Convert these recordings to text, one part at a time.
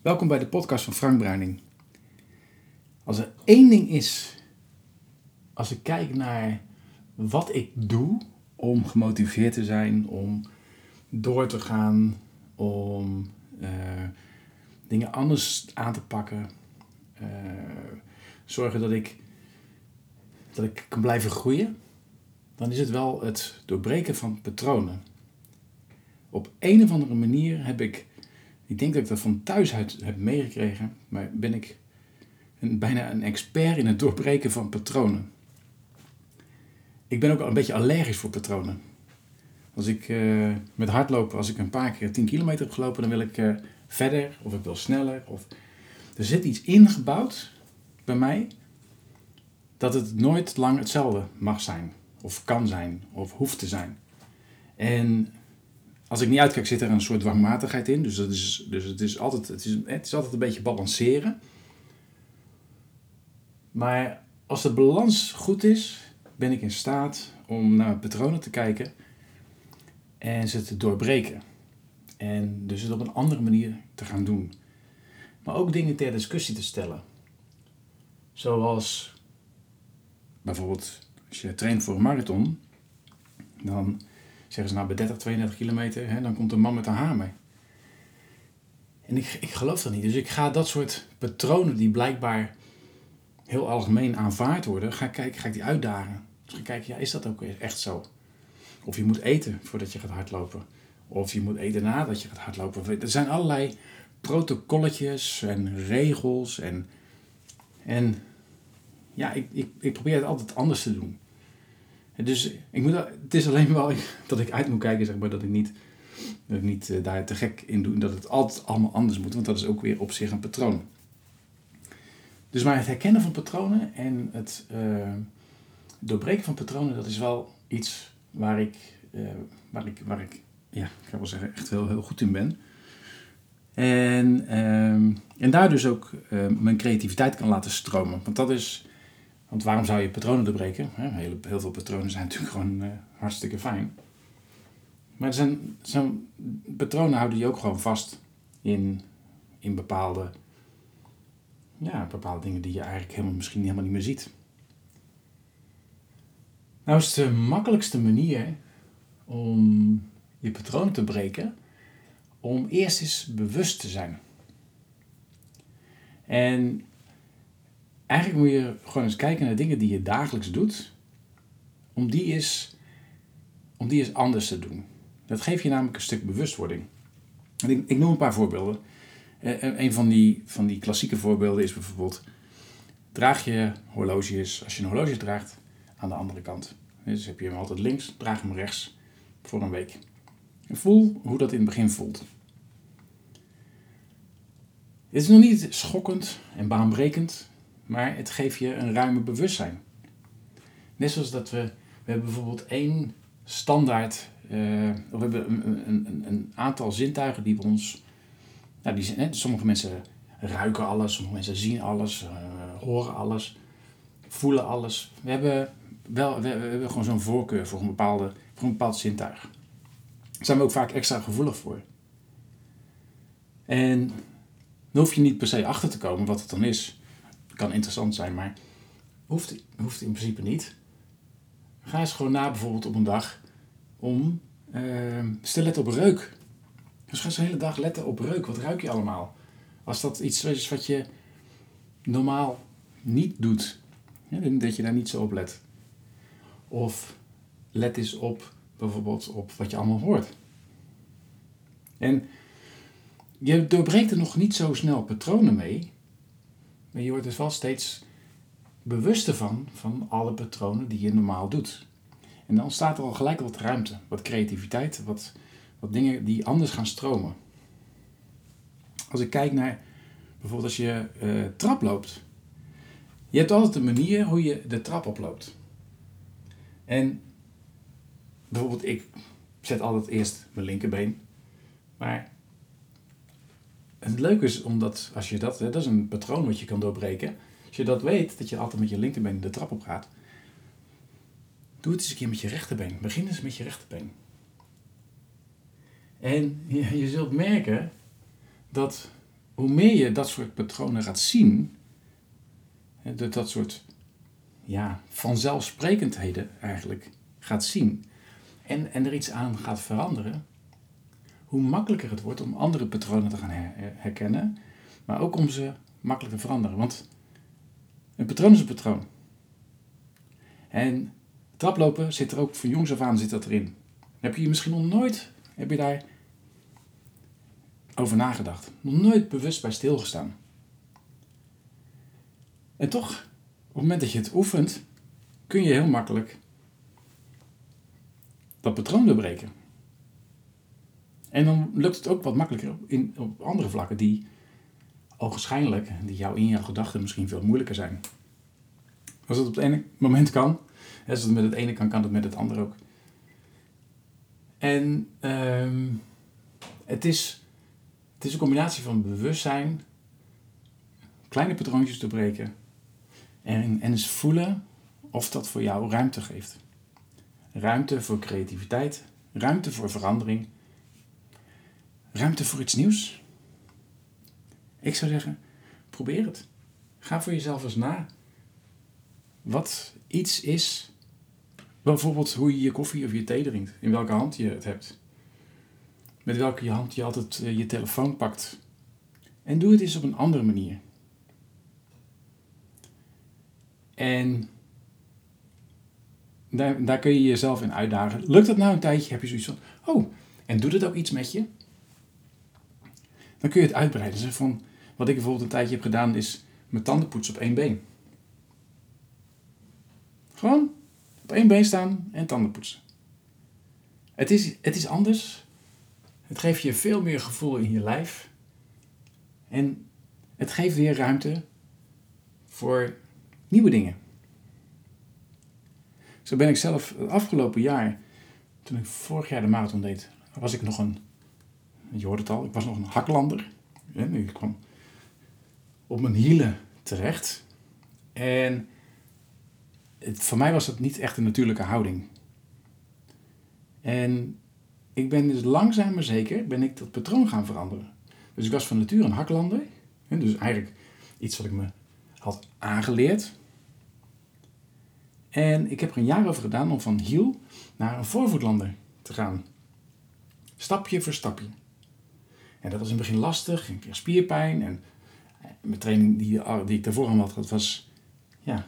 Welkom bij de podcast van Frank Bruining. Als er één ding is, als ik kijk naar wat ik doe om gemotiveerd te zijn, om door te gaan, om eh, dingen anders aan te pakken, eh, zorgen dat ik, dat ik kan blijven groeien, dan is het wel het doorbreken van patronen. Op een of andere manier heb ik ik denk dat ik dat van thuis uit heb meegekregen, maar ben ik een, bijna een expert in het doorbreken van patronen. Ik ben ook een beetje allergisch voor patronen. Als ik uh, met hardlopen, als ik een paar keer 10 kilometer heb gelopen, dan wil ik uh, verder of ik wil sneller. Of... Er zit iets ingebouwd bij mij dat het nooit lang hetzelfde mag zijn, of kan zijn, of hoeft te zijn. En als ik niet uitkijk, zit er een soort dwangmatigheid in. Dus, dat is, dus het, is altijd, het, is, het is altijd een beetje balanceren. Maar als de balans goed is, ben ik in staat om naar patronen te kijken en ze te doorbreken. En dus het op een andere manier te gaan doen. Maar ook dingen ter discussie te stellen. Zoals bijvoorbeeld als je traint voor een marathon, dan zeggen ze nou bij 30, 32 kilometer, hè, dan komt een man met een hamer. En ik, ik geloof dat niet. Dus ik ga dat soort patronen die blijkbaar heel algemeen aanvaard worden, ga, kijken, ga ik die uitdagen. Dus ga kijken, ja, is dat ook echt zo? Of je moet eten voordat je gaat hardlopen. Of je moet eten nadat je gaat hardlopen. Er zijn allerlei protocolletjes en regels. En, en ja, ik, ik, ik probeer het altijd anders te doen. Dus ik moet, het is alleen wel dat ik uit moet kijken, zeg maar, dat ik niet, dat ik niet uh, daar te gek in doe. Dat het altijd allemaal anders moet, want dat is ook weer op zich een patroon. Dus maar het herkennen van patronen en het uh, doorbreken van patronen, dat is wel iets waar ik, uh, waar ik, waar ik ja, ik ga wel zeggen, echt heel, heel goed in ben. En, ehm, en daar dus ook mijn creativiteit kan laten stromen. Want dat is want waarom zou je patronen doorbreken? Heel, heel veel patronen zijn natuurlijk gewoon uh, hartstikke fijn. Maar er zijn, patronen houden je ook gewoon vast in, in bepaalde, ja, bepaalde dingen die je eigenlijk helemaal, misschien helemaal niet meer ziet. Nou is de makkelijkste manier om je patronen te breken, om eerst eens bewust te zijn. En eigenlijk moet je gewoon eens kijken naar dingen die je dagelijks doet, om die eens, om die eens anders te doen. Dat geeft je namelijk een stuk bewustwording. En ik, ik noem een paar voorbeelden. Uh, een van die, van die klassieke voorbeelden is bijvoorbeeld: draag je horloges, als je een horloge draagt, aan de andere kant. Dus heb je hem altijd links, draag hem rechts voor een week. En voel hoe dat in het begin voelt. Het is nog niet schokkend en baanbrekend, maar het geeft je een ruime bewustzijn. Net zoals dat we, we hebben bijvoorbeeld één standaard, uh, we hebben een, een, een, aantal zintuigen die we ons, nou die, hè, sommige mensen ruiken alles, sommige mensen zien alles, uh, horen alles, voelen alles. We hebben, wel, we, we hebben gewoon zo'n voorkeur voor een, bepaalde, voor een bepaald zintuig. Daar zijn we ook vaak extra gevoelig voor. En dan hoef je niet per se achter te komen wat het dan is kan interessant zijn, maar hoeft, hoeft in principe niet. Ga eens gewoon na bijvoorbeeld op een dag om, uh, stel let op reuk. Dus ga eens de hele dag letten op reuk. Wat ruik je allemaal? Als dat iets is wat je normaal niet doet, dat je daar niet zo op let. Of let eens op bijvoorbeeld op wat je allemaal hoort. En je doorbreekt er nog niet zo snel patronen mee, maar je wordt dus wel steeds bewuster van, van alle patronen die je normaal doet. En dan ontstaat er al gelijk wat ruimte, wat creativiteit, wat, wat dingen die anders gaan stromen. Als ik kijk naar bijvoorbeeld als je uh, trap loopt. Je hebt altijd een manier hoe je de trap oploopt. En bijvoorbeeld ik zet altijd eerst mijn linkerbeen. Maar het leuke is omdat als je dat, dat is een patroon wat je kan doorbreken. Als je dat weet, dat je altijd met je linkerbeen de trap op gaat, doe het eens een keer met je rechterbeen. Begin eens met je rechterbeen. En je, je zult merken dat hoe meer je dat soort patronen gaat zien, dat, dat soort ja, vanzelfsprekendheden eigenlijk gaat zien en, en er iets aan gaat veranderen, hoe makkelijker het wordt om andere patronen te gaan herkennen, maar ook om ze makkelijk te veranderen. Want een patroon is een patroon. En traplopen zit er ook van jongs af aan zit dat erin. Heb je misschien nog nooit, heb je daar over nagedacht. Nog nooit bewust bij stilgestaan. En toch, op het moment dat je het oefent, kun je heel makkelijk dat patroon doorbreken. En dan lukt het ook wat makkelijker in, op andere vlakken die ogenschijnlijk, die jou in jouw gedachten misschien veel moeilijker zijn. Als het op het ene moment kan, als het met het ene kan, kan het met het andere ook. En ehm, het, is, het is een combinatie van bewustzijn, kleine patroontjes te breken en, en eens voelen of dat voor jou ruimte geeft. Ruimte voor creativiteit, ruimte voor verandering, ruimte voor iets nieuws. Ik zou zeggen, probeer het. Ga voor jezelf eens na. Wat iets is, bijvoorbeeld hoe je je koffie of je thee drinkt, in welke hand je het hebt. Met welke hand je altijd eh, je telefoon pakt. En doe het eens op een andere manier. En daar, daar kun je jezelf in uitdagen. Lukt dat nou een tijdje? Heb je zoiets van, oh, en doet het ook iets met je? Dan kun je het uitbreiden. Dus van, wat ik bijvoorbeeld een tijdje heb gedaan, is mijn tanden poetsen op één been. Gewoon op één been staan en tanden poetsen. Het is, het is anders. Het geeft je veel meer gevoel in je lijf. En het geeft weer ruimte voor nieuwe dingen. Zo ben ik zelf het afgelopen jaar, toen ik vorig jaar de marathon deed, was ik nog een, je hoort het al, ik was nog een haklander. Ik kwam op mijn hielen terecht. En het, voor mij was dat niet echt een natuurlijke houding. En ik ben dus langzaam maar zeker ben ik dat patroon gaan veranderen. Dus ik was van nature een haklander. Dus eigenlijk iets wat ik me had aangeleerd. En ik heb er een jaar over gedaan om van hiel naar een voorvoetlander te gaan. Stapje voor stapje. En dat was in het begin lastig, een keer spierpijn. En mijn training die, die ik daarvoor had, dat was ja,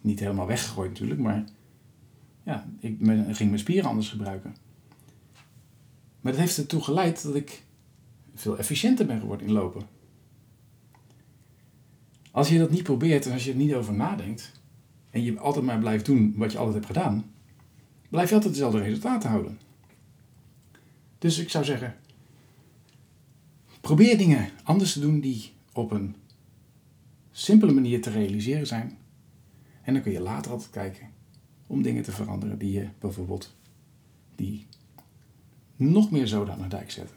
niet helemaal weggegooid natuurlijk, maar ja, ik ging mijn spieren anders gebruiken. Maar dat heeft ertoe geleid dat ik veel efficiënter ben geworden in lopen. Als je dat niet probeert en als je er niet over nadenkt, en je altijd maar blijft doen wat je altijd hebt gedaan, blijf je altijd dezelfde resultaten houden. Dus ik zou zeggen, probeer dingen anders te doen die op een simpele manier te realiseren zijn. En dan kun je later altijd kijken om dingen te veranderen die je bijvoorbeeld die nog meer zoden aan de dijk zetten.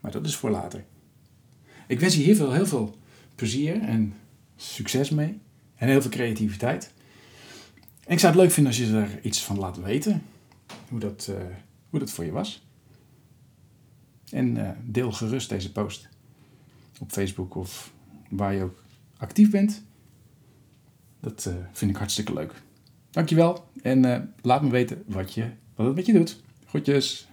Maar dat is voor later. Ik wens je hier veel, heel veel plezier en succes mee. En heel veel creativiteit. En ik zou het leuk vinden als je er iets van laat weten. Hoe dat, uh, hoe dat voor je was. En uh, deel gerust deze post. Op Facebook of waar je ook actief bent. Dat uh, vind ik hartstikke leuk. Dankjewel. En laat me weten wat, je, wat het met je doet. Groetjes.